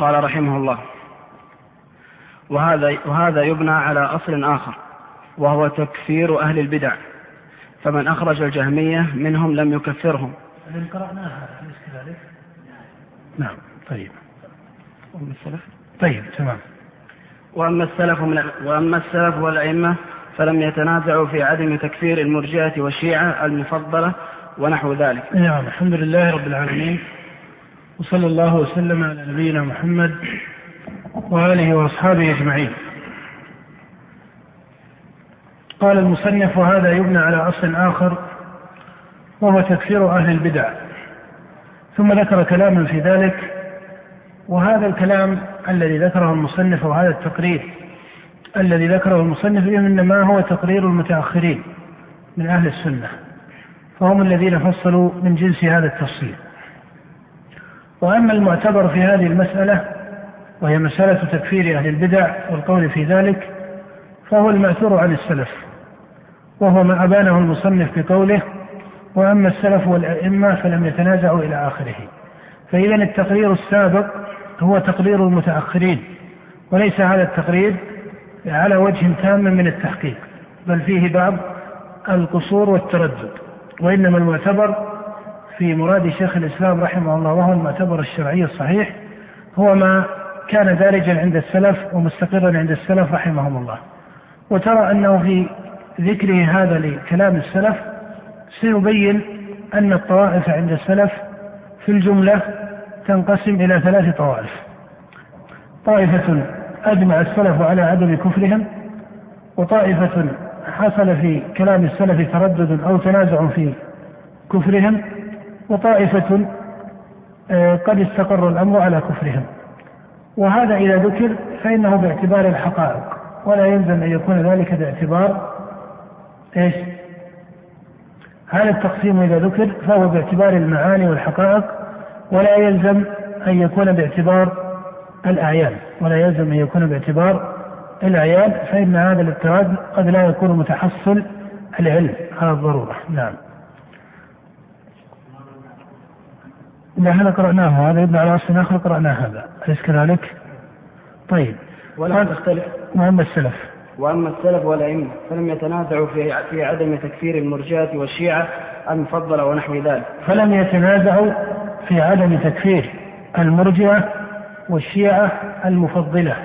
قال رحمه الله. وهذا وهذا يبنى على أصل آخر وهو تكفير أهل البدع. فمن أخرج الجهمية منهم لم يكفرهم. قرأناها كذلك؟ نعم طيب. وأما السلف؟ طيب تمام. وأما السلف من وأما السلف والأئمة فلم يتنازعوا في عدم تكفير المرجئة والشيعة المفضلة ونحو ذلك. نعم الحمد لله رب العالمين. وصلى الله وسلم على نبينا محمد وآله وأصحابه أجمعين. قال المصنف وهذا يبنى على أصل آخر وهو تكفير أهل البدع ثم ذكر كلاما في ذلك وهذا الكلام الذي ذكره المصنف وهذا التقرير الذي ذكره المصنف إنما هو تقرير المتأخرين من أهل السنة فهم الذين فصلوا من جنس هذا التفصيل وأما المعتبر في هذه المسألة وهي مسألة تكفير أهل البدع والقول في ذلك فهو المأثور عن السلف وهو ما أبانه المصنف بقوله وأما السلف والأئمة فلم يتنازعوا إلى آخره. فإذا التقرير السابق هو تقرير المتأخرين وليس هذا التقرير على وجه تام من التحقيق بل فيه بعض القصور والتردد وإنما المعتبر في مراد شيخ الإسلام رحمه الله وهو المعتبر الشرعي الصحيح هو ما كان دارجا عند السلف ومستقرا عند السلف رحمهم الله. وترى أنه في ذكره هذا لكلام السلف سيبين أن الطوائف عند السلف في الجملة تنقسم إلى ثلاث طوائف. طائفة أجمع السلف على عدم كفرهم وطائفة حصل في كلام السلف تردد أو تنازع في كفرهم وطائفة آه، قد استقر الأمر على كفرهم. وهذا إذا ذكر فإنه باعتبار الحقائق ولا يلزم أن يكون ذلك باعتبار إيش؟ هذا التقسيم إذا ذكر فهو باعتبار المعاني والحقائق ولا يلزم أن يكون باعتبار الأعيان. ولا يلزم أن يكون باعتبار الأعيان فإن هذا الاضطراد قد لا يكون متحصل العلم على الضرورة. نعم. لا هذا قرأناه هذا يبنى على أصل آخر قرأناه هذا أليس كذلك؟ طيب ولا تختلف وأما السلف وأما السلف والأئمة فلم يتنازعوا في في عدم تكفير المرجئة والشيعة المفضلة ونحو ذلك. فلم يتنازعوا في عدم تكفير المرجئة والشيعة المفضلة.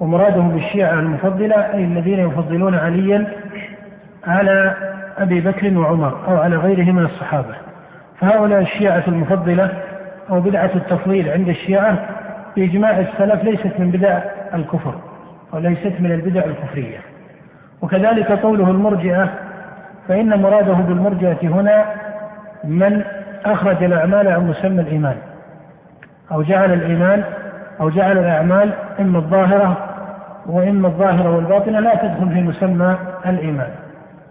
ومرادهم بالشيعة المفضلة أي الذين يفضلون عليا على أبي بكر وعمر أو على غيره من الصحابة. فهؤلاء الشيعة المفضلة أو بدعة التفضيل عند الشيعة بإجماع السلف ليست من بدع الكفر وليست من البدع الكفرية. وكذلك قوله المرجئة فإن مراده بالمرجئة هنا من أخرج الأعمال عن مسمى الإيمان أو جعل الإيمان أو جعل الأعمال إما الظاهرة وإما الظاهرة والباطنة لا تدخل في مسمى الإيمان.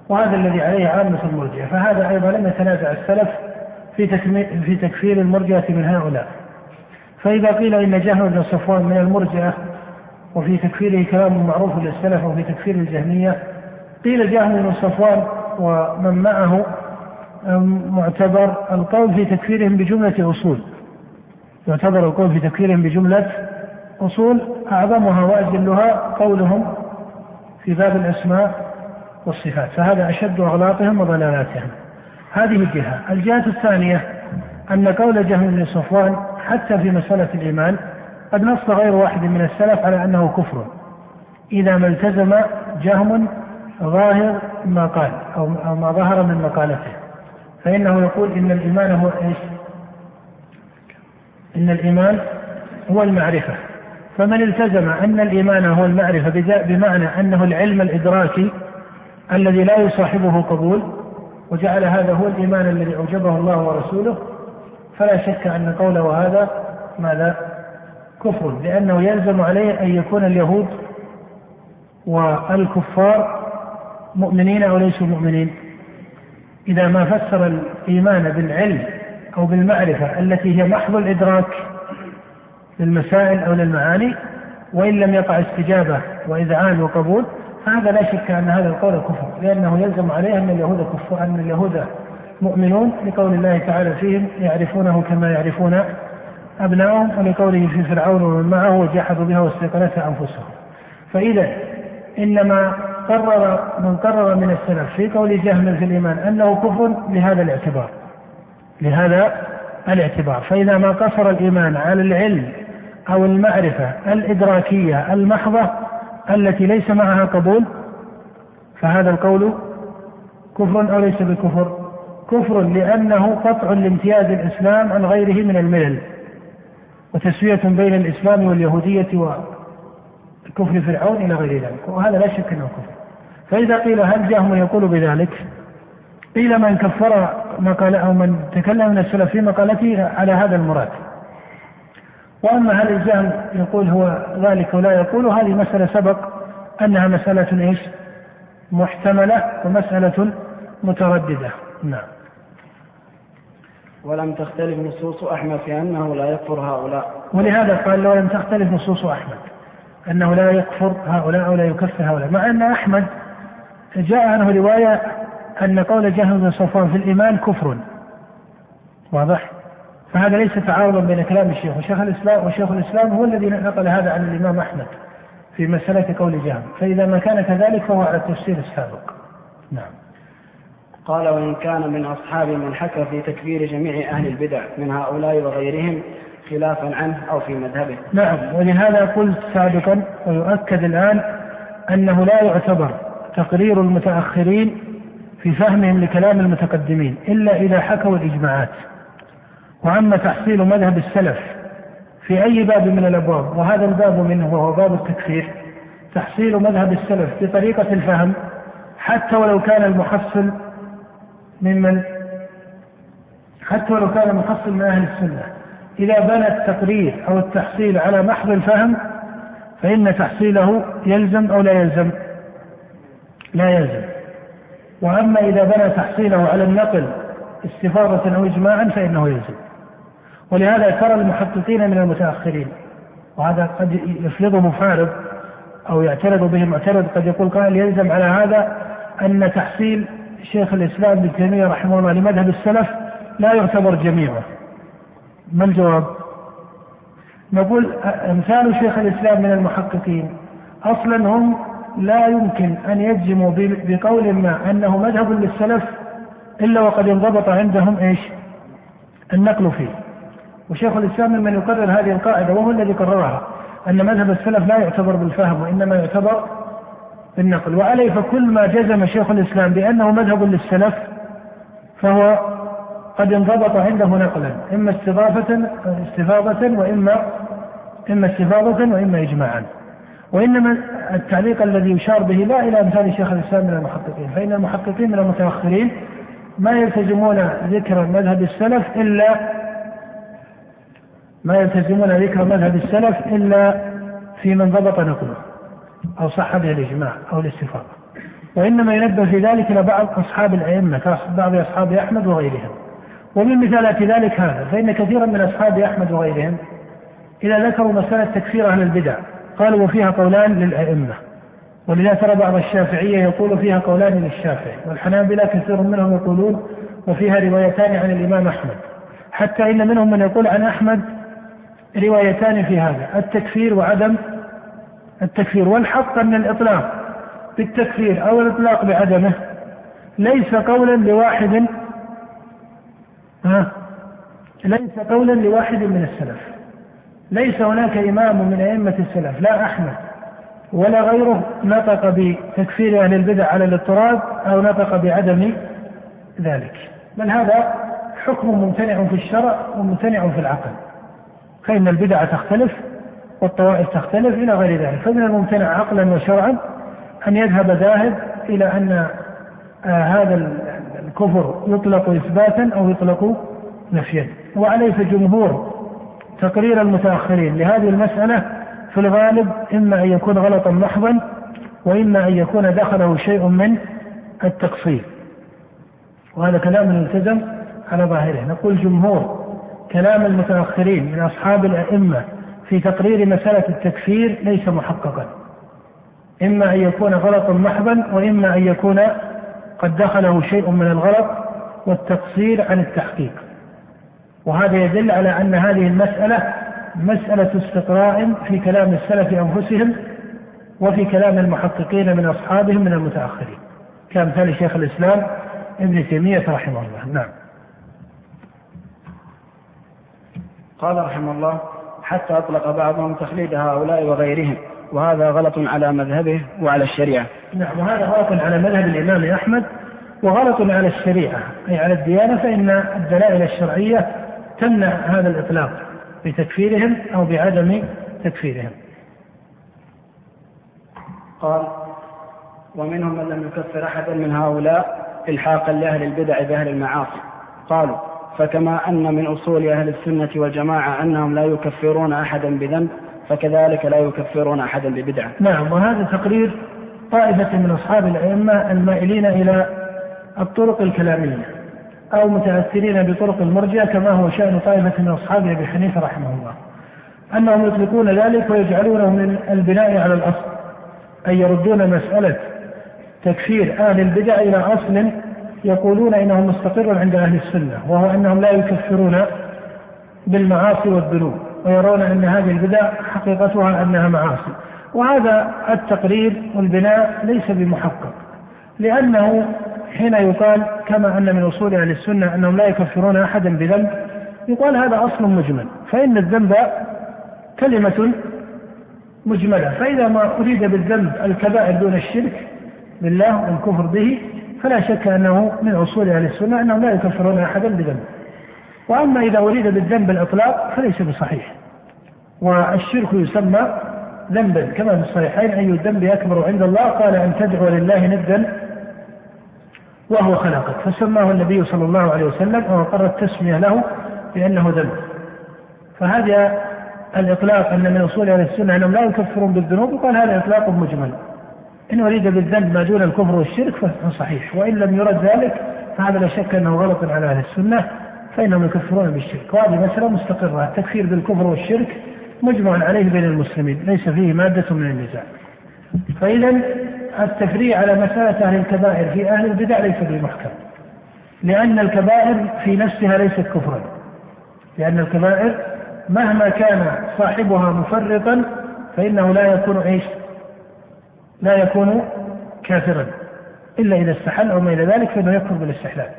وهذا الذي عليه عامة المرجئة. فهذا أيضا لم يتنازع السلف في في تكفير المرجئة من هؤلاء. فإذا قيل إن جهل بن صفوان من المرجئة وفي تكفيره كلام معروف للسلف وفي تكفير الجهمية قيل جهم بن صفوان ومن معه معتبر القول في تكفيرهم بجملة أصول. يعتبر القول في تكفيرهم بجملة أصول أعظمها وأجلها قولهم في باب الأسماء والصفات. فهذا أشد أغلاطهم وضلالاتهم. هذه جهة الجهة الثانية أن قول جهم بن صفوان حتى في مسألة الإيمان قد نص غير واحد من السلف على أنه كفر. إذا ما التزم جهم ظاهر ما قال أو ما ظهر من مقالته. فإنه يقول إن الإيمان هو إيش؟ إن الإيمان هو المعرفة. فمن التزم أن الإيمان هو المعرفة بمعنى أنه العلم الإدراكي الذي لا يصاحبه قبول وجعل هذا هو الإيمان الذي أوجبه الله ورسوله فلا شك أن قوله هذا ماذا؟ كفر لأنه يلزم عليه أن يكون اليهود والكفار مؤمنين أو ليسوا مؤمنين إذا ما فسر الإيمان بالعلم أو بالمعرفة التي هي محض الإدراك للمسائل أو للمعاني وإن لم يقع استجابة وإذعان وقبول فهذا لا شك أن هذا القول كفر لأنه يلزم عليه أن اليهود كفر أن اليهود مؤمنون لقول الله تعالى فيهم يعرفونه كما يعرفون أبنائهم ولقوله في فرعون ومن معه وجحدوا بها واستيقنتها أنفسهم. فإذا إنما قرر من قرر من السلف في قول جهم في الإيمان أنه كفر لهذا الاعتبار. لهذا الاعتبار. فإذا ما قصر الإيمان على العلم أو المعرفة الإدراكية المحضة التي ليس معها قبول فهذا القول كفر أو ليس بكفر؟ كفر لأنه قطع لامتياز الإسلام عن غيره من الملل وتسوية بين الإسلام واليهودية وكفر فرعون إلى غير ذلك وهذا لا شك أنه كفر. فإذا قيل هل جاء من يقول بذلك؟ قيل من كفر مقال أو من تكلم من السلف في مقالته على هذا المراد. وأما هل الجهل يقول هو ذلك ولا يقول هذه مسألة سبق أنها مسألة إيش؟ محتملة ومسألة مترددة. نعم. ولم تختلف نصوص أحمد في أنه لا يكفر هؤلاء. ولهذا قال لو لم تختلف نصوص أحمد أنه لا يكفر هؤلاء أو لا يكفر هؤلاء مع أن أحمد جاء عنه رواية أن قول جهم بن صفوان في الإيمان كفر. واضح؟ فهذا ليس تعارضا بين كلام الشيخ وشيخ الإسلام وشيخ الإسلام هو الذي نقل هذا عن الإمام أحمد في مسألة قول جهم فإذا ما كان كذلك فهو على التفسير السابق. نعم. قال وإن كان من أصحاب من حكى في تكفير جميع أهل البدع من هؤلاء وغيرهم خلافا عنه أو في مذهبه. نعم. ولهذا قلت سابقا ويؤكد الآن أنه لا يعتبر تقرير المتأخرين في فهمهم لكلام المتقدمين إلا إذا حكوا الإجماعات. وأما تحصيل مذهب السلف في أي باب من الأبواب وهذا الباب منه وهو باب التكفير. تحصيل مذهب السلف بطريقة الفهم حتى ولو كان المحصل ممن؟ حتى ولو كان محصل من أهل السنة. إذا بنى التقرير أو التحصيل على محض الفهم فإن تحصيله يلزم أو لا يلزم؟ لا يلزم. وأما إذا بنى تحصيله على النقل استفاضة أو إجماعا فإنه يلزم. ولهذا ترى المحققين من المتأخرين. وهذا قد يفرضه فارض أو يعترض به معترض قد يقول قائل يلزم على هذا أن تحصيل شيخ الإسلام ابن تيمية رحمه الله لمذهب السلف لا يعتبر جميعه ما الجواب؟ نقول أمثال شيخ الإسلام من المحققين أصلا هم لا يمكن أن يجزموا بقول ما أنه مذهب للسلف إلا وقد انضبط عندهم إيش؟ النقل فيه. وشيخ الإسلام ممن يقرر هذه القاعدة وهو الذي قررها أن مذهب السلف لا يعتبر بالفهم وإنما يعتبر بالنقل. وعليه فكل ما جزم شيخ الإسلام بأنه مذهب للسلف فهو قد انضبط عنده نقلا إما استضافة استفاضة وإما إما استفاضة وإما إجماعا. وإنما التعليق الذي يشار به لا إلى أمثال شيخ الإسلام من المحققين فإن المحققين من المتأخرين ما يلتزمون ذكر مذهب السلف إلا ما يلتزمون ذكر مذهب السلف إلا في من ضبط نقله أو صح به الإجماع أو الاستفاضة. وإنما ينبه في ذلك إلى بعض أصحاب الأئمة كبعض أصحاب أحمد وغيرهم. ومن مثالات ذلك هذا فإن كثيرا من أصحاب أحمد وغيرهم إذا ذكروا مسألة تكفير أهل البدع قالوا وفيها قولان للأئمة. ولذا ترى بعض الشافعية يقول فيها قولان للشافعي والحنابلة كثير منهم يقولون وفيها روايتان عن الإمام أحمد. حتى إن منهم من يقول عن أحمد روايتان في هذا التكفير وعدم التكفير والحق أن الإطلاق بالتكفير أو الإطلاق بعدمه ليس قولا لواحد ها؟ ليس قولا لواحد من السلف. ليس هناك إمام من أئمة السلف لا أحمد ولا غيره نطق بتكفير أهل البدع على الاضطراب أو نطق بعدم ذلك. بل هذا حكم ممتنع في الشرع وممتنع في العقل. فإن البدع تختلف والطوائف تختلف إلى غير ذلك فمن الممتنع عقلا وشرعا أن يذهب ذاهب إلى أن آه هذا الكفر يطلق إثباتا أو يطلق نفيا. وعليه فجمهور تقرير المتأخرين لهذه المسألة في الغالب إما أن يكون غلطا محضا وإما أن يكون دخله شيء من التقصير. وهذا كلام التزم على ظاهره. نقول جمهور كلام المتأخرين من أصحاب الأئمة في تقرير مسألة التكفير ليس محققا. إما أن يكون غلطا محضا وإما أن يكون قد دخله شيء من الغلط والتقصير عن التحقيق. وهذا يدل على أن هذه المسألة مسألة استقراء في كلام السلف أنفسهم وفي كلام المحققين من أصحابهم من المتأخرين. كأمثال شيخ الإسلام ابن تيمية رحمه الله. نعم. قال رحمه الله حتى أطلق بعضهم تخليد هؤلاء وغيرهم وهذا غلط على مذهبه وعلى الشريعة. نعم وهذا غلط على مذهب الإمام أحمد وغلط على الشريعة أي على الديانة فإن الدلائل الشرعية تمنع هذا الإطلاق بتكفيرهم أو بعدم تكفيرهم. قال ومنهم من لم يكفر أحدا من هؤلاء إلحاقا لأهل البدع بأهل المعاصي. قالوا فكما أن من أصول أهل السنة والجماعة أنهم لا يكفرون أحدا بذنب فكذلك لا يكفرون أحدا ببدعة. نعم وهذا تقرير طائفة من أصحاب الأئمة المائلين إلى الطرق الكلامية أو متأثرين بطرق المرجئة كما هو شأن طائفة من أصحاب أبي حنيفة رحمه الله. أنهم يطلقون ذلك ويجعلونه من البناء على الأصل أي يردون مسألة تكفير أهل البدع إلى أصل يقولون إنه مستقر عند أهل السنة وهو أنهم لا يكفرون بالمعاصي والذنوب ويرون أن هذه البدع حقيقتها أنها معاصي. وهذا التقرير والبناء ليس بمحقق لأنه حين يقال كما أن من أصول أهل السنة أنهم لا يكفرون أحدا بذنب يقال هذا أصل مجمل. فإن الذنب كلمة مجملة فإذا ما أريد بالذنب الكبائر دون الشرك بالله والكفر به فلا شك أنه من أصول أهل السنة أنهم لا يكفرون أحدا بذنب. وأما إذا أريد بالذنب الإطلاق فليس بصحيح. والشرك يسمى ذنبا كما في الصحيحين أي الذنب أكبر عند الله؟ قال أن تدعو لله ندا وهو خلقك. فسماه النبي صلى الله عليه وسلم وأقر التسمية له بأنه ذنب. فهذا الإطلاق أن من أصول أهل السنة أنهم لا يكفرون بالذنوب يقال هذا إطلاق مجمل. إن أريد بالذنب ما دون الكفر والشرك فصحيح وإن لم يرد ذلك فهذا لا شك أنه غلط على أهل السنة فإنهم يكفرون بالشرك. وهذه مسألة مستقرة التكفير بالكفر والشرك مجمع عليه بين المسلمين ليس فيه مادة من النزاع. فإذا التفريع على مسألة أهل الكبائر في أهل البدع ليس بمحكم لأن الكبائر في نفسها ليست كفرا. لأن الكبائر مهما كان صاحبها مفرطا فإنه لا يكون إيش؟ لا يكون كافرا إلا إذا استحل أو ما إلى ذلك فإنه يكفر بالاستحلال.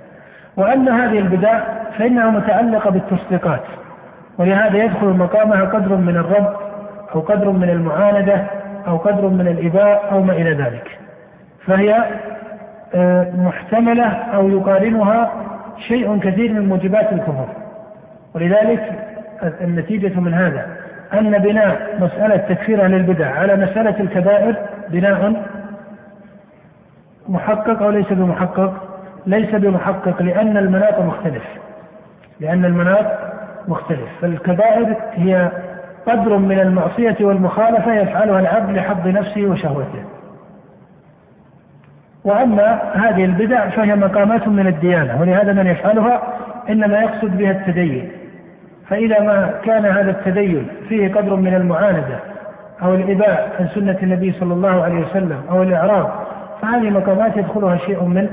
وأما هذه البدع فإنها متعلقة بالتصديقات ولهذا يدخل مقامها قدر من الرب أو قدر من المعاندة أو قدر من الإباء أو ما إلى ذلك. فهي آه، محتملة أو يقارنها شيء كثير من موجبات الكفر. ولذلك النتيجة من هذا أن بناء مسألة تكفير أهل البدع على مسألة الكبائر بناء محقق أو ليس بمحقق؟ ليس بمحقق لأن المناط مختلف. لأن المناط مختلف. فالكبائر هي قدر من المعصية والمخالفة يفعلها العبد لحظ نفسه وشهوته. وأما هذه البدع فهي مقامات من الديانة ولهذا من يفعلها إنما يقصد بها التدين. فإذا ما كان هذا التدين فيه قدر من المعاندة أو الإباء عن سنة النبي صلى الله عليه وسلم أو الإعراض فهذه مقامات يدخلها شيء من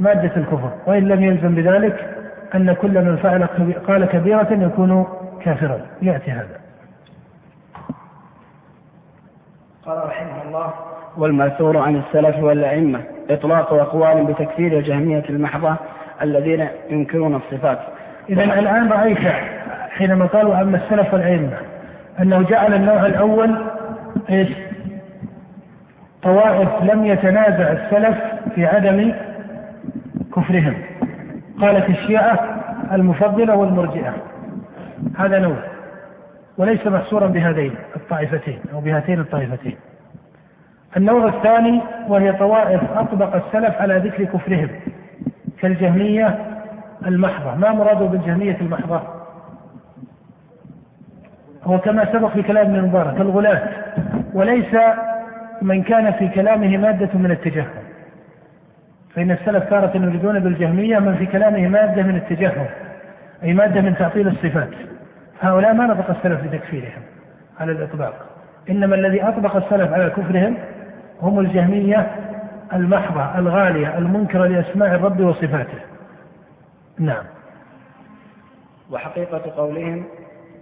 مادة الكفر وإن لم يلزم بذلك أن كل من فعل قال كبيرة يكون كافرا يأتي هذا. قال رحمه الله والمأثور عن السلف والأئمة إطلاق أقوال بتكفير الجهمية المحضة الذين ينكرون الصفات. إذا الآن رأيت حينما قالوا أما السلف والأئمة أنه جعل النوع الأول إيش؟ طوائف لم يتنازع السلف في عدم كفرهم. قالت الشيعة المفضلة والمرجئة. هذا نوع. وليس محصورا بهذين الطائفتين أو بهاتين الطائفتين. النوع الثاني وهي طوائف أطبق السلف على ذكر كفرهم كالجهمية المحضة. ما مراده بالجهمية المحضة؟ هو كما سبق في كلام ابن المبارك الغلاة. وليس من كان في كلامه مادة من التجهم. فإن السلف تارة يريدون بالجهمية من في كلامه مادة من التجهم أي مادة من تعطيل الصفات. هؤلاء ما نطق السلف بتكفيرهم على الإطلاق. إنما الذي أطبق السلف على كفرهم هم الجهمية المحضة الغالية المنكرة لأسماء الرب وصفاته. نعم. وحقيقة قولهم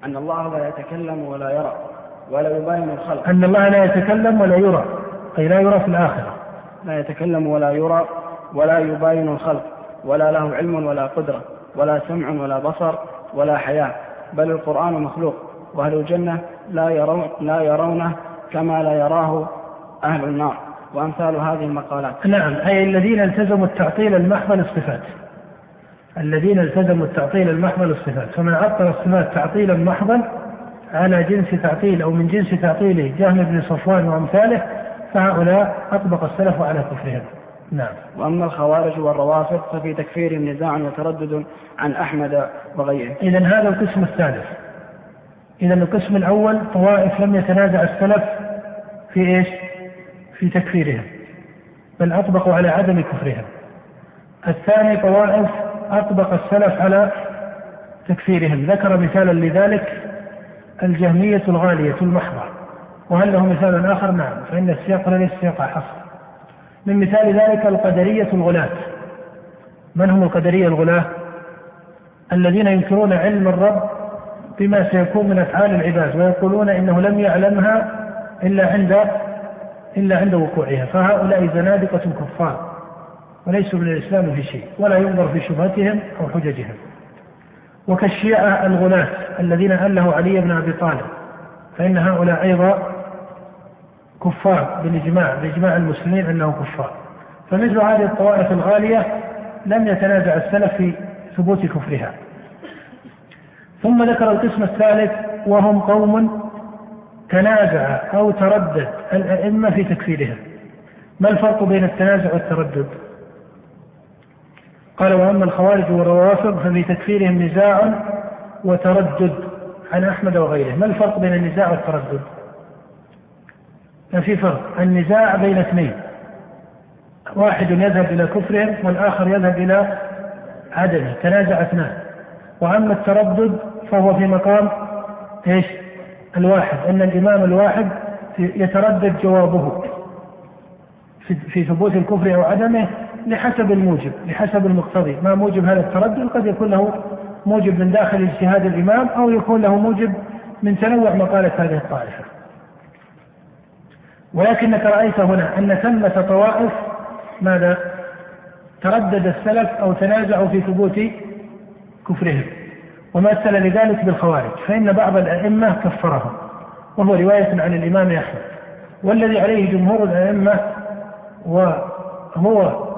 أن الله لا يتكلم ولا يرى. ولا يباين الخلق أن الله لا يتكلم ولا يرى أي لا يرى في الآخرة. لا يتكلم ولا يرى ولا يباين الخلق ولا له علم ولا قدرة ولا سمع ولا بصر ولا حياة. بل القرآن مخلوق وأهل الجنة لا يرون لا يرونه كما لا يراه أهل النار. وأمثال هذه المقالات. نعم أي الذين التزموا التعطيل المحض للصفات الذين التزموا التعطيل المحض للصفات فمن عطل الصفات تعطيلا محضا على جنس تعطيل أو من جنس تعطيله جهم بن صفوان وأمثاله فهؤلاء أطبق السلف على كفرهم. نعم. وأما الخوارج والروافض ففي تكفيرهم نزاع وتردد عن أحمد وغيره. إذا هذا القسم الثالث. إذا القسم الأول طوائف لم يتنازع السلف في إيش؟ في تكفيرهم بل أطبقوا على عدم كفرهم. الثاني طوائف أطبق السلف على تكفيرهم. ذكر مثالا لذلك الجهمية الغالية المحضة وهل له مثال آخر؟ نعم فإن السياق ليس سياق حصر. من مثال ذلك القدرية الغلاة. من هم القدرية الغلاة؟ الذين ينكرون علم الرب بما سيكون من أفعال العباد ويقولون إنه لم يعلمها إلا عند إلا عند وقوعها. فهؤلاء زنادقة كفار وليسوا من الإسلام في شيء ولا ينظر في شبهتهم أو حججهم. وكالشيعة الغلاة الذين أله علي بن أبي طالب. فإن هؤلاء أيضا كفار بالإجماع بإجماع المسلمين أنهم كفار. فمثل هذه الطوائف الغالية لم يتنازع السلف في ثبوت كفرها. ثم ذكر القسم الثالث وهم قوم تنازع أو تردد الأئمة في تكفيرهم. ما الفرق بين التنازع والتردد؟ قال وأما الخوارج والروافض ففي تكفيرهم نزاع وتردد عن أحمد وغيره. ما الفرق بين النزاع والتردد؟ في فرق. النزاع بين اثنين. واحد يذهب إلى كفرهم والآخر يذهب إلى عدمه. تنازع اثنان. وأما التردد فهو في مقام إيش؟ الواحد. أن الإمام الواحد يتردد جوابه في ثبوت الكفر أو عدمه لحسب الموجب لحسب المقتضي. ما موجب هذا التردد قد يكون له موجب من داخل اجتهاد الإمام أو يكون له موجب من تنوع مقالة هذه الطائفة. ولكنك رأيت هنا أن ثمة طوائف ماذا؟ تردد السلف أو تنازعوا في ثبوت كفرهم. ومثل لذلك بالخوارج. فإن بعض الأئمة كفرهم. وهو رواية عن الإمام أحمد. والذي عليه جمهور الأئمة وهو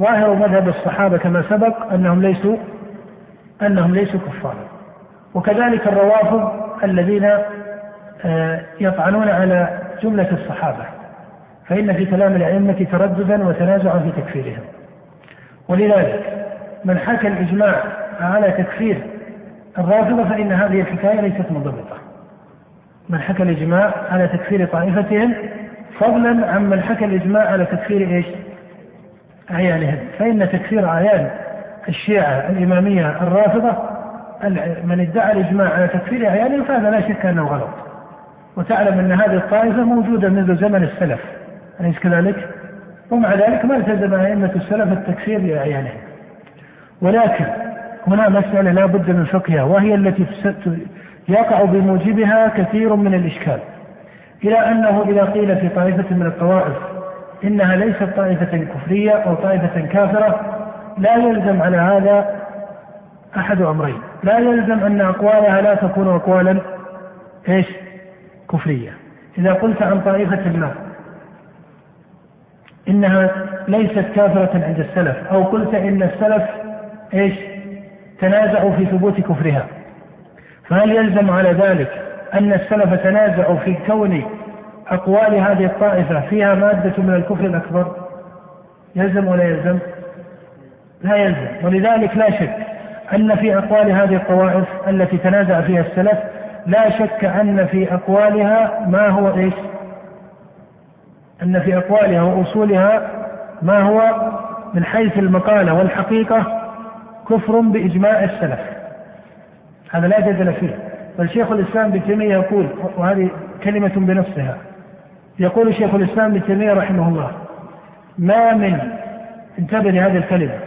ظاهر مذهب الصحابة كما سبق أنهم ليسوا أنهم ليسوا كفارا وكذلك الروافض الذين آه، يطعنون على جملة الصحابة. فإن في كلام الأئمة ترددا وتنازعا في تكفيرهم. ولذلك من حكى الإجماع على تكفير الرافضة فإن هذه الحكاية ليست منضبطة من حكى الإجماع على تكفير طائفتهم فضلا عن من حكى الإجماع على تكفير إيش؟ أعيانهم فإن تكفير أعيان الشيعة الإمامية الرافضة من ادعى الإجماع على تكفير أعيانهم فهذا لا شك أنه غلط. وتعلم أن هذه الطائفة موجودة منذ زمن السلف. أليس كذلك؟ ومع ذلك ما التزم أئمة السلف التكفير لأعيانهم. ولكن هنا مسألة لا بد من فقهها وهي التي يقع بموجبها كثير من الإشكال. إلى أنه إذا قيل في طائفة من الطوائف إنها ليست طائفة كفرية أو طائفة كافرة لا يلزم على هذا أحد أمرين. لا يلزم أن أقوالها لا تكون أقوالا إيش؟ كفرية. إذا قلت عن طائفة ما إنها ليست كافرة عند السلف أو قلت إن السلف إيش؟ تنازعوا في ثبوت كفرها. فهل يلزم على ذلك أن السلف تنازعوا في كون أقوال هذه الطائفة فيها مادة من الكفر الأكبر؟ يلزم ولا يلزم؟ لا يلزم ولذلك لا شك أن في أقوال هذه الطوائف التي تنازع فيها السلف لا شك أن في أقوالها ما هو إيش؟ أن في أقوالها وأصولها ما هو من حيث المقالة والحقيقة كفر بإجماع السلف. هذا لا جدل فيه. بل شيخ الإسلام ابن تيمية يقول وهذه كلمة بنفسها يقول شيخ الإسلام ابن تيمية رحمه الله ما من انتبه لهذه الكلمة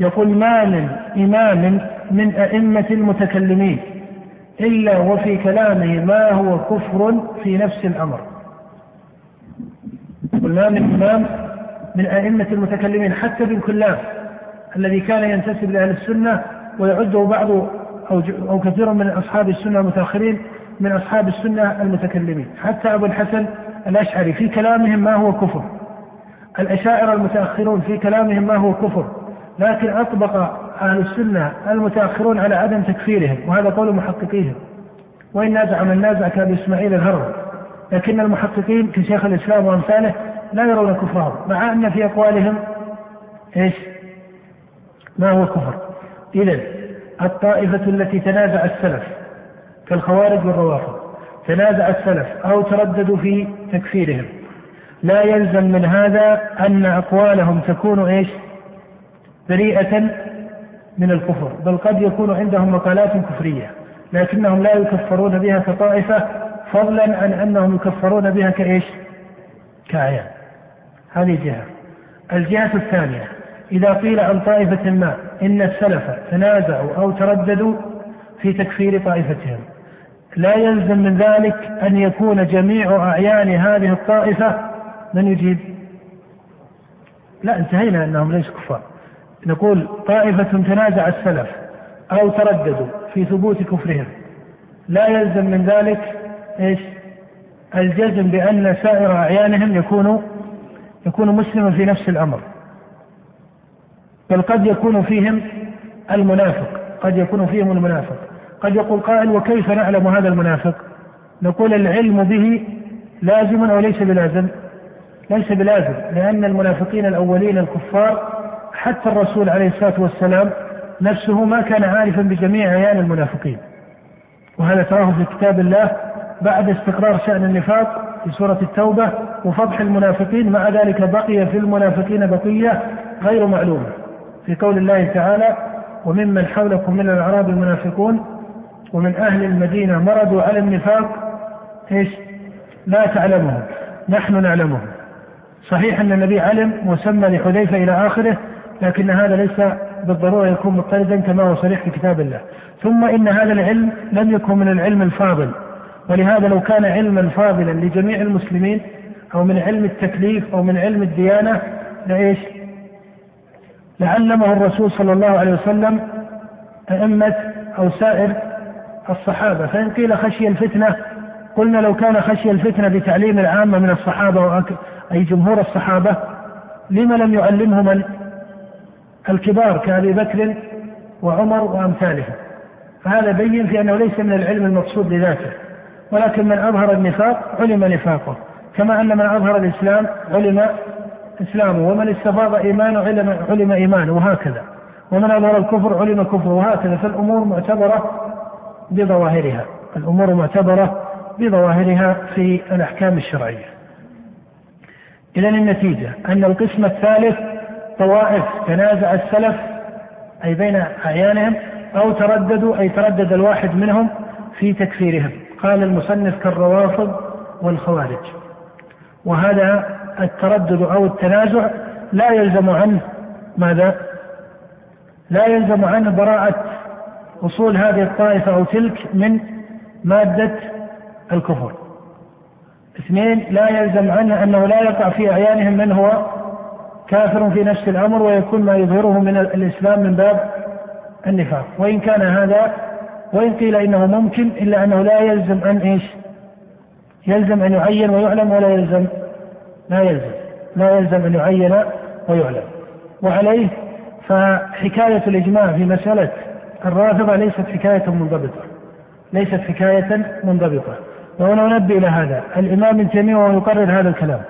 يقول ما من إمام من أئمة المتكلمين إلا وفي كلامه ما هو كفر في نفس الأمر. قلنا من إمام من أئمة المتكلمين حتى بن كلاب الذي كان ينتسب لأهل السنة ويعده بعض أو, أو كثير من أصحاب السنة المتأخرين من أصحاب السنة المتكلمين حتى أبو الحسن الأشعري في كلامهم ما هو كفر. الأشاعرة المتأخرون في كلامهم ما هو كفر. لكن أطبق أهل السنة المتأخرون على عدم تكفيرهم وهذا قول محققيهم. وإن نازع من نازع كأبي إسماعيل الهروي. لكن المحققين كشيخ الإسلام وأمثاله لا يرون كفرهم مع أن في أقوالهم إيش؟ ما هو كفر. إذا الطائفة التي تنازع السلف كالخوارج والروافض. تنازع السلف أو ترددوا في تكفيرهم. لا يلزم من هذا أن أقوالهم تكون إيش؟ بريئة من الكفر بل قد يكون عندهم مقالات كفرية لكنهم لا يكفرون بها كطائفة فضلا عن أنهم يكفرون بها كإيش؟ كأعيان هذه جهة. الجهة الثانية إذا قيل عن طائفة ما إن السلف تنازعوا أو ترددوا في تكفير طائفتهم لا يلزم من ذلك أن يكون جميع أعيان هذه الطائفة من يجيب؟ لا انتهينا أنهم ليسوا كفار. نقول طائفة تنازع السلف أو ترددوا في ثبوت كفرهم. لا يلزم من ذلك إيش؟ الجزم بأن سائر أعيانهم يكون يكون مسلما في نفس الأمر. بل قد يكون فيهم المنافق قد يكون فيهم المنافق. قد يقول قائل وكيف نعلم هذا المنافق؟ نقول العلم به لازم أو ليس بلازم؟ ليس بلازم لأن المنافقين الأولين الكفار حتى الرسول عليه الصلاة والسلام نفسه ما كان عارفا بجميع أعيان المنافقين. وهذا تراه في كتاب الله بعد استقرار شأن النفاق في سورة التوبة وفضح المنافقين مع ذلك بقي في المنافقين بقية غير معلومة. في قول الله تعالى وممن حولكم من الأعراب المنافقون ومن أهل المدينة مرضوا على النفاق إيش؟ لا تعلمهم نحن نعلمهم صحيح أن النبي علم وسمى لحذيفة إلى آخره لكن هذا ليس بالضرورة يكون مضطردا كما هو صريح في كتاب الله ثم إن هذا العلم لم يكن من العلم الفاضل ولهذا لو كان علما فاضلا لجميع المسلمين أو من علم التكليف أو من علم الديانة لإيش؟ لعلمه الرسول صلى الله عليه وسلم أئمة أو سائر الصحابة. فإن قيل خشي الفتنة قلنا لو كان خشي الفتنة بتعليم العامة من الصحابة أي جمهور الصحابة لما لم يعلمه من؟ الكبار كأبي بكر وعمر وأمثالهم. فهذا بين في أنه ليس من العلم المقصود لذاته ولكن من أظهر النفاق علم نفاقه. كما أن من أظهر الإسلام علم إسلامه ومن استفاض إيمانه علم, علم إيمانه وهكذا. ومن أظهر الكفر علم كفره وهكذا. فالأمور معتبرة بظواهرها. الأمور معتبرة بظواهرها في الأحكام الشرعية. إذا النتيجة أن القسم الثالث طوائف تنازع السلف أي بين أعيانهم أو ترددوا أي تردد الواحد منهم في تكفيرهم. قال المصنف كالروافض والخوارج. وهذا التردد أو التنازع لا يلزم عنه ماذا؟ لا يلزم عنه براءة أصول هذه الطائفة أو تلك من مادة الكفر. اثنين لا يلزم عنه أنه لا يقع في أعيانهم من هو كافر في نفس الأمر ويكون ما يظهره من الإسلام من باب النفاق. وإن كان هذا وإن قيل إنه ممكن إلا أنه لا يلزم أن إيش؟ يلزم أن يعين ويعلم ولا يلزم لا يلزم. لا يلزم أن يعين ويعلم. وعليه فحكاية الإجماع في مسألة الرافضة ليست حكاية منضبطة. ليست حكاية منضبطة. وأنا أنبه إلى هذا. الإمام تيمية وهو يقرر هذا الكلام.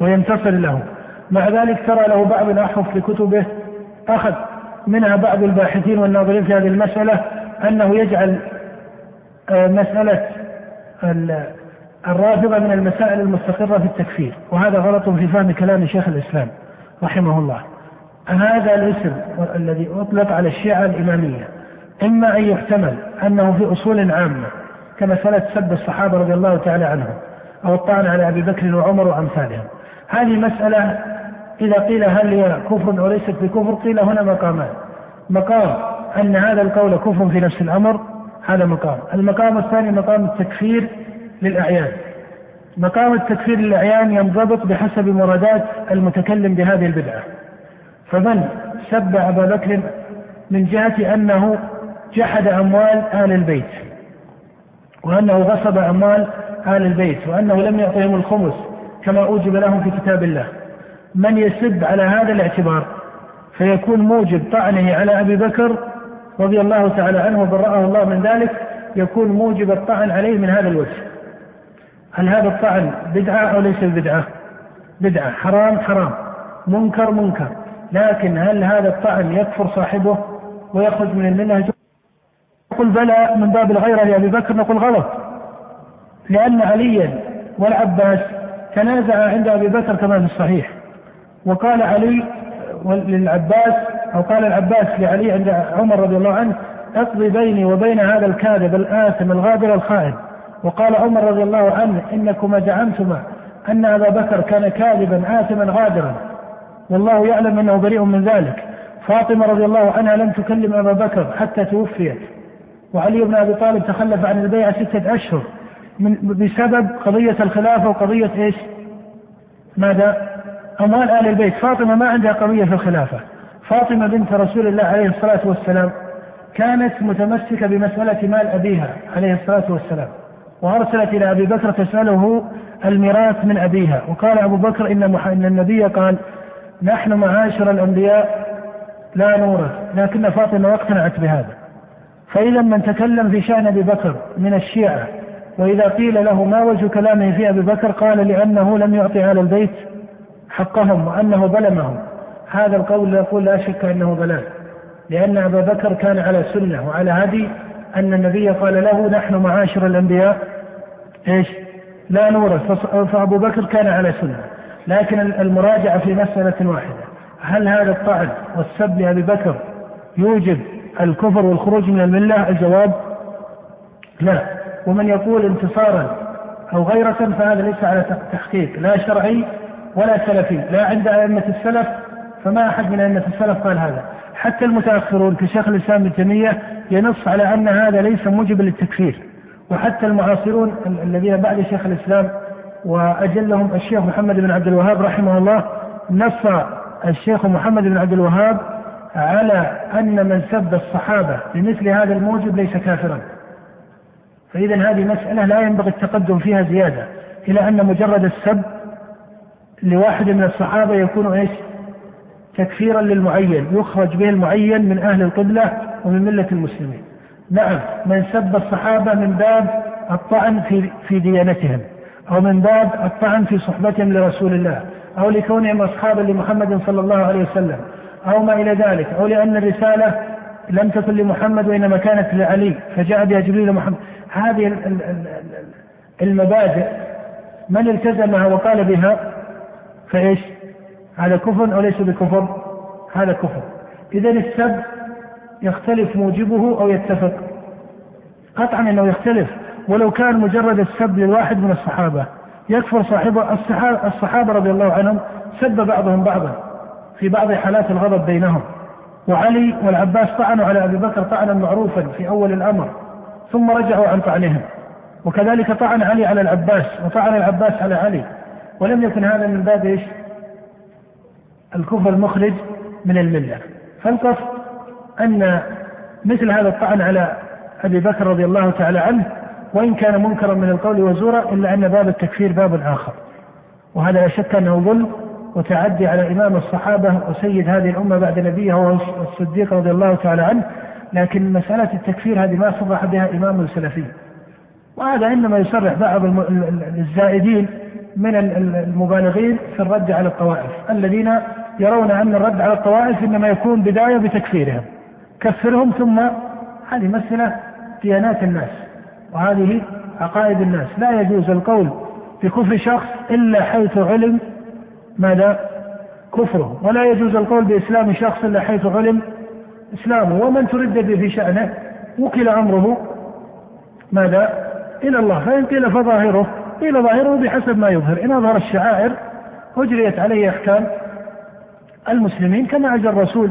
وينتصر له. مع ذلك ترى له بعض الأحرف في كتبه. أخذ منها بعض الباحثين والناظرين في هذه المسألة أنه يجعل آه، مسألة الرافضة من المسائل المستقرة في التكفير. وهذا غلط في فهم كلام شيخ الإسلام رحمه الله. هذا الاسم الذي أطلق على الشيعة الإمامية إما أن يحتمل أنه في أصول عامة كمسألة سب الصحابة رضي الله تعالى عنهم أو الطعن على أبي بكر وعمر وأمثالهم. هذه مسألة إذا قيل هل هي كفر أو ليست بكفر قيل هنا مقامان. مقام أن هذا القول كفر في نفس الأمر هذا مقام. المقام الثاني مقام التكفير للأعيان. مقام التكفير للأعيان ينضبط بحسب مرادات المتكلم بهذه البدعة. فمن سب أبا بكر من جهة أنه جحد أموال آل البيت وأنه غصب أموال آل البيت وأنه لم يعطهم الخمس كما أوجب لهم في كتاب الله. من يسب على هذا الاعتبار فيكون موجب طعنه على أبي بكر رضي الله تعالى عنه وبرأه الله من ذلك يكون موجب الطعن عليه من هذا الوجه. هل هذا الطعن بدعة أو ليس بدعة؟ بدعة حرام حرام. منكر منكر. لكن هل هذا الطعن يكفر صاحبه ويخرج من المنهج؟ نقول بلى من باب الغيرة لأبي بكر نقول غلط. لأن عليا والعباس تنازع عند أبي بكر كما في الصحيح. وقال علي للعباس أو قال العباس لعلي عند عمر رضي الله عنه اقضي بيني وبين هذا الكاذب الآثم الغادر الخائن. وقال عمر رضي الله عنه إنكما زعمتما أن أبا بكر كان كاذبا آثما غادرا. والله يعلم أنه بريء من ذلك. فاطمة رضي الله عنها لم تكلم أبا بكر حتى توفيت. وعلي بن أبي طالب تخلف عن البيعة ستة أشهر من بسبب قضية الخلافة وقضية إيش؟ ماذا؟ أموال آل البيت. فاطمة ما عندها قضية في الخلافة. فاطمة بنت رسول الله عليه الصلاة والسلام كانت متمسكة بمسألة مال أبيها عليه الصلاة والسلام وأرسلت إلى أبي بكر تسأله الميراث من أبيها. وقال أبو بكر إن, إن النبي قال نحن معاشر الأنبياء لا نورث لكن فاطمة اقتنعت بهذا. فإذا من تكلم في شأن أبي بكر من الشيعة وإذا قيل له ما وجه كلامه في أبي بكر قال لأنه لم يعطي على البيت حقهم وأنه ظلمهم. هذا القول يقول لا شك أنه ضلال لأن أبا بكر كان على سنة وعلى هدي أن النبي قال له نحن معاشر الأنبياء إيش؟ لا نورث. فأبو بكر كان على سنة. لكن المراجعة في مسألة واحدة. هل هذا الطعن والسب لأبي بكر يوجب الكفر والخروج من الملة؟ الجواب لا. ومن يقول انتصارا أو غيرة فهذا ليس على تحقيق. لا شرعي ولا سلفي. لا عند أئمة السلف فما أحد من أئمة السلف قال هذا. حتى المتأخرون كشيخ الإسلام ابن تيمية ينص على أن هذا ليس موجب للتكفير. وحتى المعاصرون الذين بعد شيخ الإسلام وأجلهم الشيخ محمد بن عبد الوهاب رحمه الله. نص الشيخ محمد بن عبد الوهاب على أن من سب الصحابة بمثل هذا الموجب ليس كافرا. فإذا هذه مسألة لا ينبغي التقدم فيها زيادة إلى أن مجرد السب لواحد من الصحابة يكون إيش؟ تكفيرا للمعين يخرج به المعين من أهل القبلة ومن ملة المسلمين. نعم من سب الصحابة من باب الطعن في في ديانتهم. أو من باب الطعن في صحبتهم لرسول الله أو لكونهم أصحابا لمحمد صلى الله عليه وسلم أو ما إلى ذلك أو لأن الرسالة لم تكن لمحمد وإنما كانت لعلي فجاء بها جبريل محمد هذه المبادئ من التزمها وقال بها فإيش؟ هذا كفر أو ليس بكفر؟ هذا كفر. اذا السب يختلف موجبه أو يتفق. قطعا أنه يختلف ولو كان مجرد السب للواحد من الصحابة. يكفر صاحبه الصحابه, الصحابة رضي الله عنهم سب بعضهم بعضا في بعض حالات الغضب بينهم. وعلي والعباس طعنوا على أبي بكر طعنا معروفا في أول الأمر ثم رجعوا عن طعنهم. وكذلك طعن علي على العباس وطعن العباس على علي. ولم يكن هذا من باب إيش؟ الكفر المخرج من الملة. فالقصد أن مثل هذا الطعن على أبي بكر رضي الله تعالى عنه وإن كان منكرا من القول وزورا إلا أن باب التكفير باب آخر. وهذا لا شك أنه ظلم وتعدي على إمام الصحابة وسيد هذه الأمة بعد نبيه هو الصديق رضي الله تعالى عنه لكن مسألة التكفير هذه ما صرح بها إمام سلفي وهذا إنما يصرح بعض الزائدين من المبالغين في الرد على الطوائف. الذين يرون أن الرد على الطوائف إنما يكون بداية بتكفيرهم. كفرهم ثم هذه مسألة ديانات الناس. وهذه عقائد الناس. لا يجوز القول بكفر شخص إلا حيث علم ماذا؟ كفره. ولا يجوز القول بإسلام شخص إلا حيث علم إسلامه. ومن تردد في شأنه وكل أمره ماذا؟ إلى الله. فإن قيل فظاهره قيل ظاهره بحسب ما يظهر. إن أظهر الشعائر أجريت عليه أحكام المسلمين كما أجى الرسول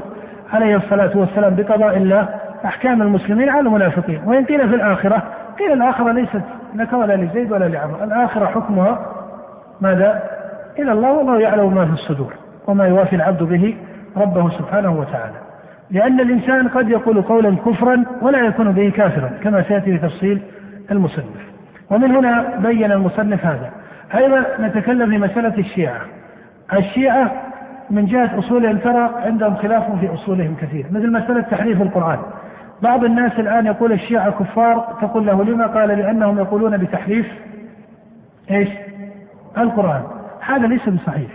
عليه الصلاة والسلام بقضاء الله أحكام المسلمين على المنافقين. وإن قيل في الآخرة قيل الآخرة ليست لك ولا لزيد ولا لعمر. الآخرة حكمها ماذا؟ إلى الله والله يعلم ما في الصدور وما يوافي العبد به ربه سبحانه وتعالى. لأن الإنسان قد يقول قولا كفرا ولا يكون به كافرا كما سيأتي في تفصيل المصنف. ومن هنا بين المصنف هذا. أيضا نتكلم في مسألة الشيعة. الشيعة من جهة أصولهم ترى عندهم خلاف في أصولهم كثير مثل مسألة تحريف القرآن. بعض الناس الآن يقول الشيعة كفار تقول له لما قال لأنهم يقولون بتحريف إيش؟ القرآن. هذا ليس بصحيح.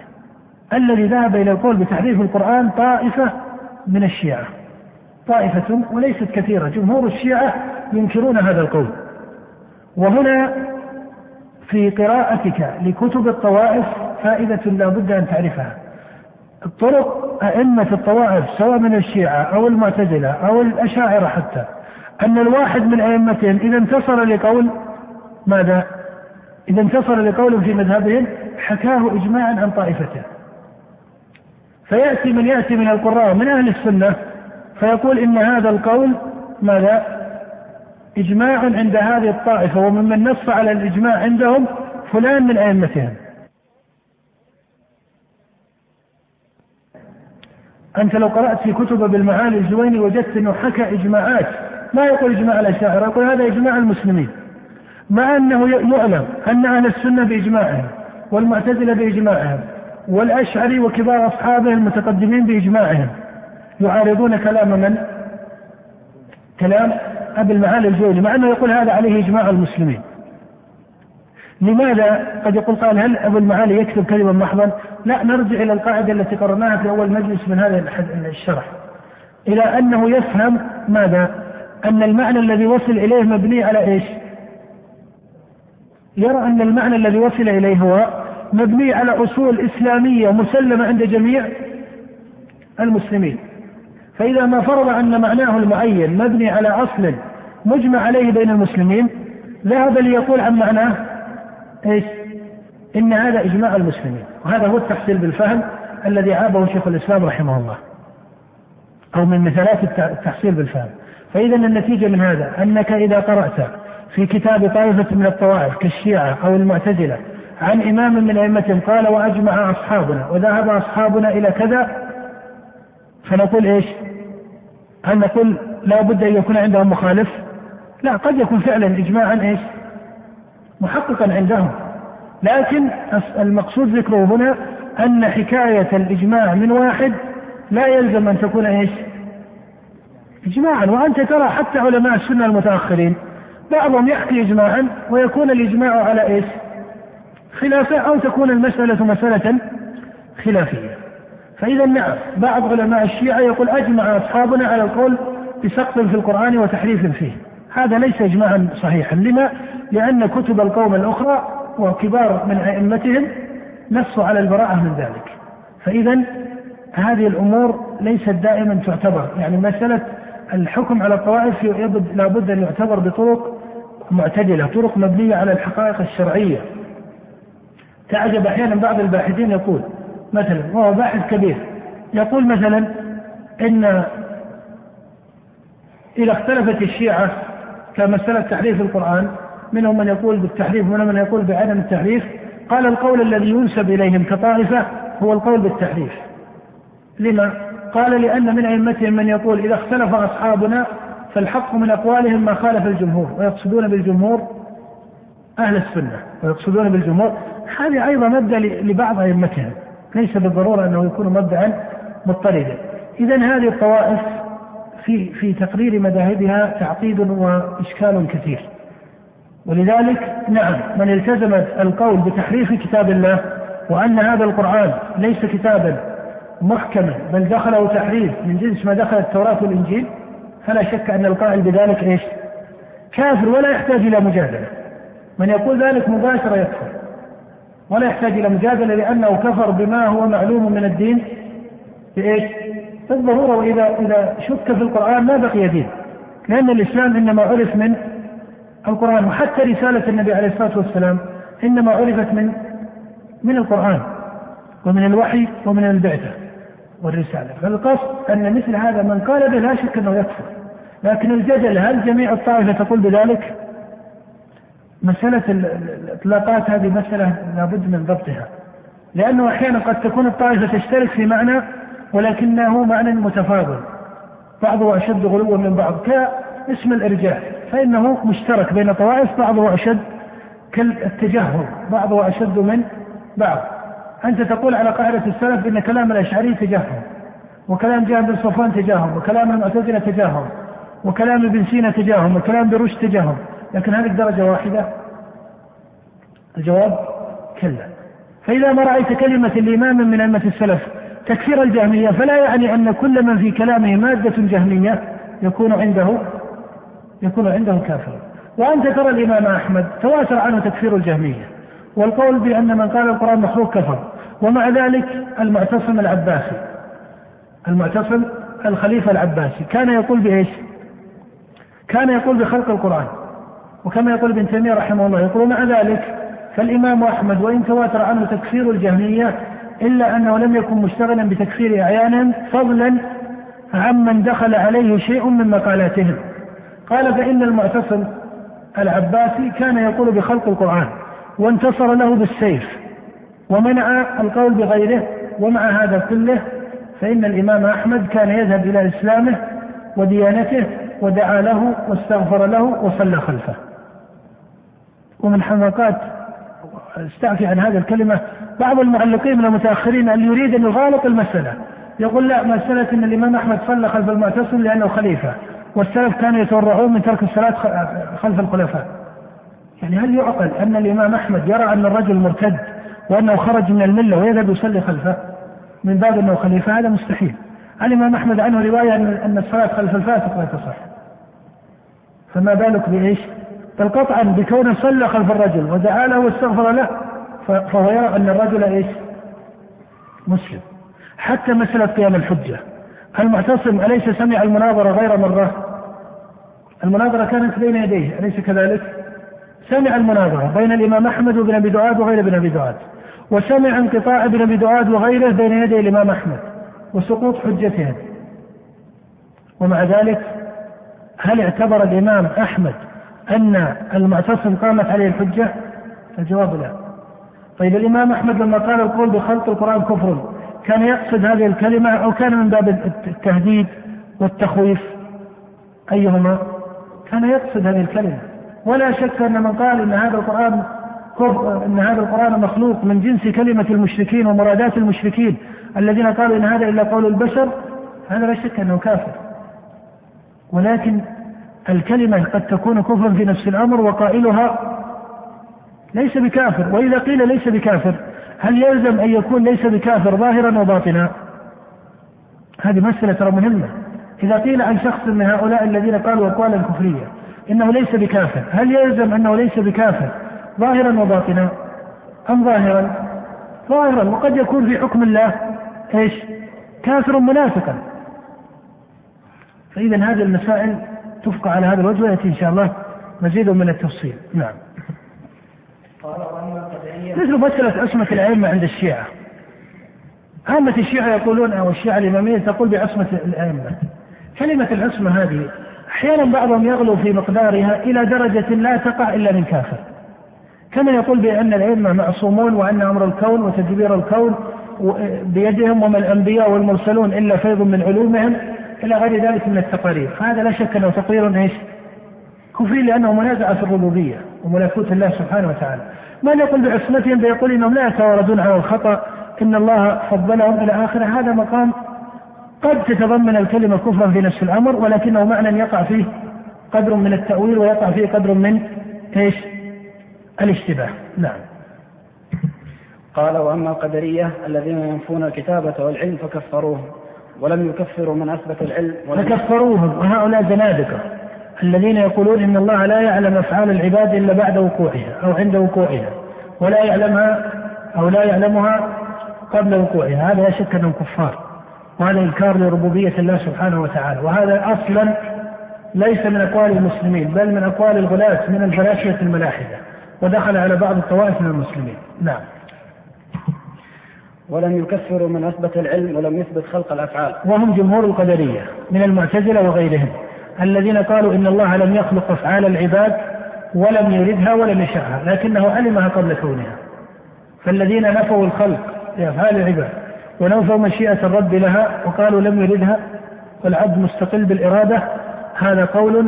الذي ذهب إلى القول بتحريف القرآن طائفة من الشيعة. طائفة وليست كثيرة. جمهور الشيعة ينكرون هذا القول. وهنا في قراءتك لكتب الطوائف فائدة لا بد أن تعرفها. الطرق أئمة الطوائف سواء من الشيعة أو المعتزلة أو الأشاعرة حتى أن الواحد من أئمتهم إذا انتصر لقول ماذا؟ إذا انتصر لقول في مذهبهم حكاه إجماعا عن طائفته فيأتي من يأتي من القراء من أهل السنة فيقول إن هذا القول ماذا؟ إجماع عند هذه الطائفة وممن نص على الإجماع عندهم فلان من أئمتهم أنت لو قرأت في كتب بالمعالي الجويني وجدت أنه حكى إجماعات ما يقول إجماع الأشاعرة يقول هذا إجماع المسلمين. مع أنه يعلم أن أهل السنة بإجماعهم والمعتزلة بإجماعهم والأشعري وكبار أصحابه المتقدمين بإجماعهم. يعارضون كلام من؟ كلام أبي المعالي الجويني مع أنه يقول هذا عليه إجماع المسلمين. لماذا قد يقول قال هل أبو المعالي يكتب كلمة محضا؟ لا نرجع إلى القاعدة التي قررناها في أول مجلس من هذا الشرح إلى أنه يفهم ماذا؟ أن المعنى الذي وصل إليه مبني على إيش؟ يرى أن المعنى الذي وصل إليه هو مبني على أصول إسلامية مسلمة عند جميع المسلمين. فإذا ما فرض أن معناه المعين مبني على أصل مجمع عليه بين المسلمين ذهب ليقول عن معناه إيش؟ إن هذا إجماع المسلمين وهذا هو التحصيل بالفهم الذي عابه شيخ الإسلام رحمه الله أو من مثالات التحصيل بالفهم فإذا النتيجة من هذا أنك إذا قرأت في كتاب طائفة من الطوائف كالشيعة أو المعتزلة عن إمام من ائمتهم قال وأجمع أصحابنا وذهب أصحابنا إلى كذا فنقول إيش؟ هل نقول لا بد أن يكون عندهم مخالف؟ لا قد يكون فعلا اجماعا إيش؟ محققا عندهم. لكن المقصود ذكره هنا أن حكاية الإجماع من واحد لا يلزم أن تكون إيش؟ إجماعا. وأنت ترى حتى علماء السنة المتأخرين بعضهم يحكي إجماعا ويكون الإجماع على إيش؟ خلافة أو تكون المسألة مسألة خلافية. فإذا نعم بعض علماء الشيعة يقول أجمع أصحابنا على القول بسقط في القرآن وتحريف فيه. هذا ليس إجماعا صحيحا. لما؟ لأن كتب القوم الأخرى وكبار من أئمتهم نصوا على البراءة من ذلك. فإذا هذه الأمور ليست دائما تعتبر يعني مسألة الحكم على الطوائف لابد أن يعتبر بطرق معتدلة طرق مبنية على الحقائق الشرعية. تعجب أحيانا بعض الباحثين يقول مثلا وهو باحث كبير يقول مثلا إن إذا اختلفت الشيعة كمسألة تحريف القرآن منهم من يقول بالتحريف ومنهم من يقول بعدم التحريف. قال القول الذي ينسب إليهم كطائفة هو القول بالتحريف. لما؟ قال لأن من أئمتهم من يقول إذا اختلف أصحابنا فالحق من أقوالهم ما خالف الجمهور ويقصدون بالجمهور أهل السنة ويقصدون بالجمهور. هذه أيضا مبدأ لبعض أئمتهم. ليس بالضرورة أنه يكون مبدأ مضطردا. إذا هذه الطوائف في في تقرير مذاهبها تعقيد وإشكال كثير. ولذلك نعم من التزم القول بتحريف كتاب الله وأن هذا القرآن ليس كتابا محكما بل دخله تحريف من جنس ما دخل التوراة والإنجيل فلا شك أن القائل بذلك إيش؟ كافر ولا يحتاج إلى مجادلة. من يقول ذلك مباشرة يكفر ولا يحتاج إلى مجادلة لأنه كفر بما هو معلوم من الدين بإيش؟ بالضرورة وإذا إذا شك في القرآن ما بقي دين لأن الإسلام إنما عرف من القرآن وحتى رسالة النبي عليه الصلاة والسلام إنما عرفت من من القرآن ومن الوحي ومن البعثة والرسالة. فالقصد أن مثل هذا من قال به لا شك أنه يكفر. لكن الجدل هل جميع الطائفة تقول بذلك؟ مسألة الإطلاقات هذه مسألة لابد من ضبطها. لأنه أحيانا قد تكون الطائفة تشترك في معنى ولكنه معنى متفاضل بعضه أشد غلوا من بعض كاسم الإرجاء فإنه مشترك بين طوائف بعضه أشد كالتجهم بعضه أشد من بعض. أنت تقول على قاعدة السلف إن كلام الأشعري تجهم وكلام جابر بن صفوان تجاهم وكلام المعتزلة تجاهم وكلام ابن سينا تجاهم وكلام برشد تجاهم لكن هذه درجة واحدة؟ الجواب كلا. فإذا ما رأيت كلمة الإمام من أئمة السلف تكفير الجهمية فلا يعني أن كل من في كلامه مادة جهمية يكون عنده يكون عنده كافرا وأنت ترى الإمام أحمد تواتر عنه تكفير الجهمية والقول بأن من قال القرآن مخلوق كفر ومع ذلك المعتصم العباسي المعتصم الخليفة العباسي كان يقول بإيش؟ كان يقول بخلق القرآن وكما يقول ابن تيمية رحمه الله يقول مع ذلك فالإمام أحمد وإن تواتر عنه تكفير الجهمية إلا أنه لم يكن مشتغلا بتكفير أعيانا فضلا عمن دخل عليه شيء من مقالاتهم قال فإن المعتصم العباسي كان يقول بخلق القرآن وانتصر له بالسيف ومنع القول بغيره ومع هذا كله فإن الإمام أحمد كان يذهب إلى إسلامه وديانته ودعا له واستغفر له وصلى خلفه. ومن حماقات استعفي عن هذه الكلمة بعض المعلقين من المتأخرين اللي يريد أن يغالط المسألة يقول لا مسألة أن الإمام أحمد صلى خلف المعتصم لأنه خليفة. والسلف كانوا يتورعون من ترك الصلاة خلف الخلفاء. يعني هل يعقل أن الإمام أحمد يرى أن الرجل مرتد وأنه خرج من الملة ويذهب يصلي خلفه؟ من باب أنه خليفة هذا مستحيل. الإمام أحمد عنه رواية أن الصلاة خلف الفاسق لا تصح؟ فما بالك بإيش؟ بل قطعا بكونه صلى خلف الرجل ودعا له واستغفر له فهو يرى أن الرجل إيش؟ مسلم. حتى مسألة قيام الحجة المعتصم أليس سمع المناظرة غير مرة؟ المناظرة كانت بين يديه أليس كذلك سمع المناظرة بين الإمام أحمد وابن أبي دعاد وغير ابن أبي دعاد وسمع انقطاع ابن أبي دعاد وغيره بين يدي الإمام أحمد وسقوط حجتهم ومع ذلك هل اعتبر الإمام أحمد أن المعتصم قامت عليه الحجة؟ الجواب لا. طيب الإمام أحمد لما قال القول بخلق القرآن كفر كان يقصد هذه الكلمة أو كان من باب التهديد والتخويف أيهما؟ كان يقصد هذه الكلمة. ولا شك أن من قال إن هذا القرآن أن هذا القرآن مخلوق من جنس كلمة المشركين ومرادات المشركين الذين قالوا إن هذا إلا قول البشر هذا لا شك أنه كافر. ولكن الكلمة قد تكون كفرا في نفس الأمر وقائلها ليس بكافر. وإذا قيل ليس بكافر هل يلزم أن يكون ليس بكافر ظاهرا وباطنا؟ هذه مسألة ترى مهمة. إذا قيل عن شخص من هؤلاء الذين قالوا أقوالا كفرية إنه ليس بكافر. هل يلزم أنه ليس بكافر ظاهرا وباطنا؟ أم ظاهرا؟ ظاهرا وقد يكون في حكم الله. إيش؟ كافر منافقا. فإذا هذه المسائل تفقى على هذا الوجه ويأتي إن شاء الله مزيد من التفصيل. نعم. مثل مسألة عصمة الأئمة عند الشيعة. عامة الشيعة يقولون أو الشيعة الإمامية تقول بعصمة الأئمة. كلمة العصمة هذه أحيانا بعضهم يغلو في مقدارها إلى درجة لا تقع إلا من كافر. كما يقول بأن الأئمة معصومون وأن أمر الكون وتدبير الكون بيدهم وما الأنبياء والمرسلون إلا فيض من علومهم إلى غير ذلك من التقارير. هذا لا شك أنه تقرير إيش؟ كفري لأنه منازعة في الربوبية وملكوت الله سبحانه وتعالى. من يقول بعصمتهم فيقول إنهم لا يتواردون على الخطأ إن الله فضلهم إلى آخره. هذا مقام قد تتضمن الكلمة كفرا في نفس الأمر ولكنه معنى يقع فيه قدر من التأويل ويقع فيه قدر من إيش؟ الاشتباه، نعم. قال وأما القدرية الذين ينفون الكتابة والعلم فكفروهم ولم يكفروا من أثبت العلم فكفروهم وهؤلاء زنادقة الذين يقولون إن الله لا يعلم أفعال العباد إلا بعد وقوعها أو عند وقوعها ولا يعلمها أو لا يعلمها قبل وقوعها. هذا لا شك أنهم كفار. وهذا إنكار لربوبية الله سبحانه وتعالى وهذا أصلا ليس من أقوال المسلمين بل من أقوال الغلاة من الفلاسفه الملاحدة ودخل على بعض الطوائف من المسلمين نعم ولم يكفروا من أثبت العلم ولم يثبت خلق الأفعال. وهم جمهور القدرية من المعتزلة وغيرهم. الذين قالوا إن الله لم يخلق أفعال العباد ولم يردها ولم يشاءها لكنه علمها قبل كونها فالذين نفوا الخلق لأفعال العباد ونفوا مشيئة الرب لها وقالوا لم يردها والعبد مستقل بالإرادة هذا قول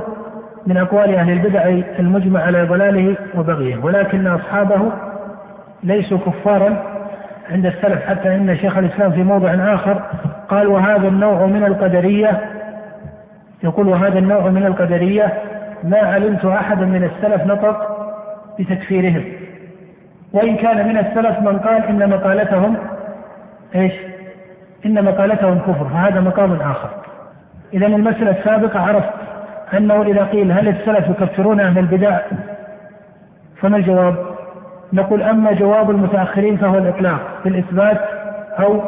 من أقوال أهل البدع المجمع على ضلاله وبغيه ولكن أصحابه ليسوا كفارا عند السلف حتى إن شيخ الإسلام في موضع آخر قال وهذا النوع من القدرية يقول وهذا النوع من القدرية ما علمت أحدا من السلف نطق بتكفيرهم وإن كان من السلف من قال إن مقالتهم إيش؟ إن مقالتهم كفر فهذا مقام آخر. إذا المسألة السابقة عرفت أنه إذا قيل هل السلف يكفرون أهل البدع؟ فما الجواب؟ نقول أما جواب المتأخرين فهو الإطلاق في الإثبات أو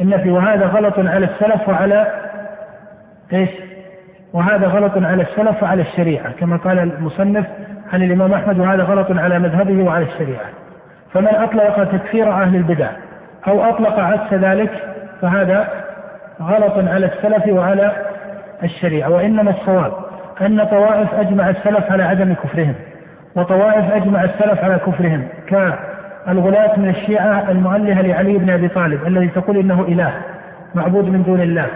النفي. وهذا غلط على السلف وعلى إيش؟ وهذا غلط على السلف وعلى الشريعة كما قال المصنف عن الإمام أحمد وهذا غلط على مذهبه وعلى الشريعة. فمن أطلق تكفير أهل البدع؟ أو أطلق عكس ذلك فهذا غلط على السلف وعلى الشريعة وإنما الصواب أن طوائف أجمع السلف على عدم كفرهم وطوائف أجمع السلف على كفرهم كالغلاة من الشيعة المؤلهة لعلي بن أبي طالب الذي تقول إنه إله معبود من دون الله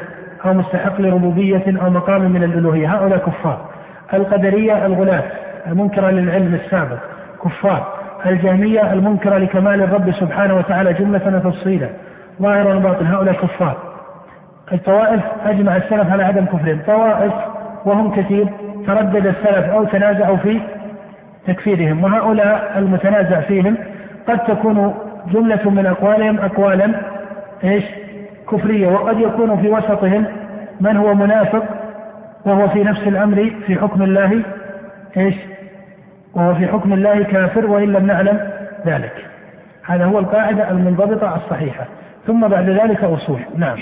أو مستحق لربوبية أو مقام من الألوهية هؤلاء كفار. القدرية الغلاة المنكرة للعلم السابق كفار. الجهمية المنكرة لكمال الرب سبحانه وتعالى جملة وتفصيلا ظاهرا وباطن هؤلاء كفار الطوائف أجمع السلف على عدم كفرهم. طوائف وهم كثير. تردد السلف أو تنازعوا في تكفيرهم. وهؤلاء المتنازع فيهم قد تكون جملة من أقوالهم أقوالا إيش؟ كفرية. وقد يكون في وسطهم من هو منافق وهو في نفس الأمر في حكم الله إيش؟ وهو في حكم الله كافر وإن لم نعلم ذلك. هذا هو القاعدة المنضبطة الصحيحة. ثم بعد ذلك أصول. نعم.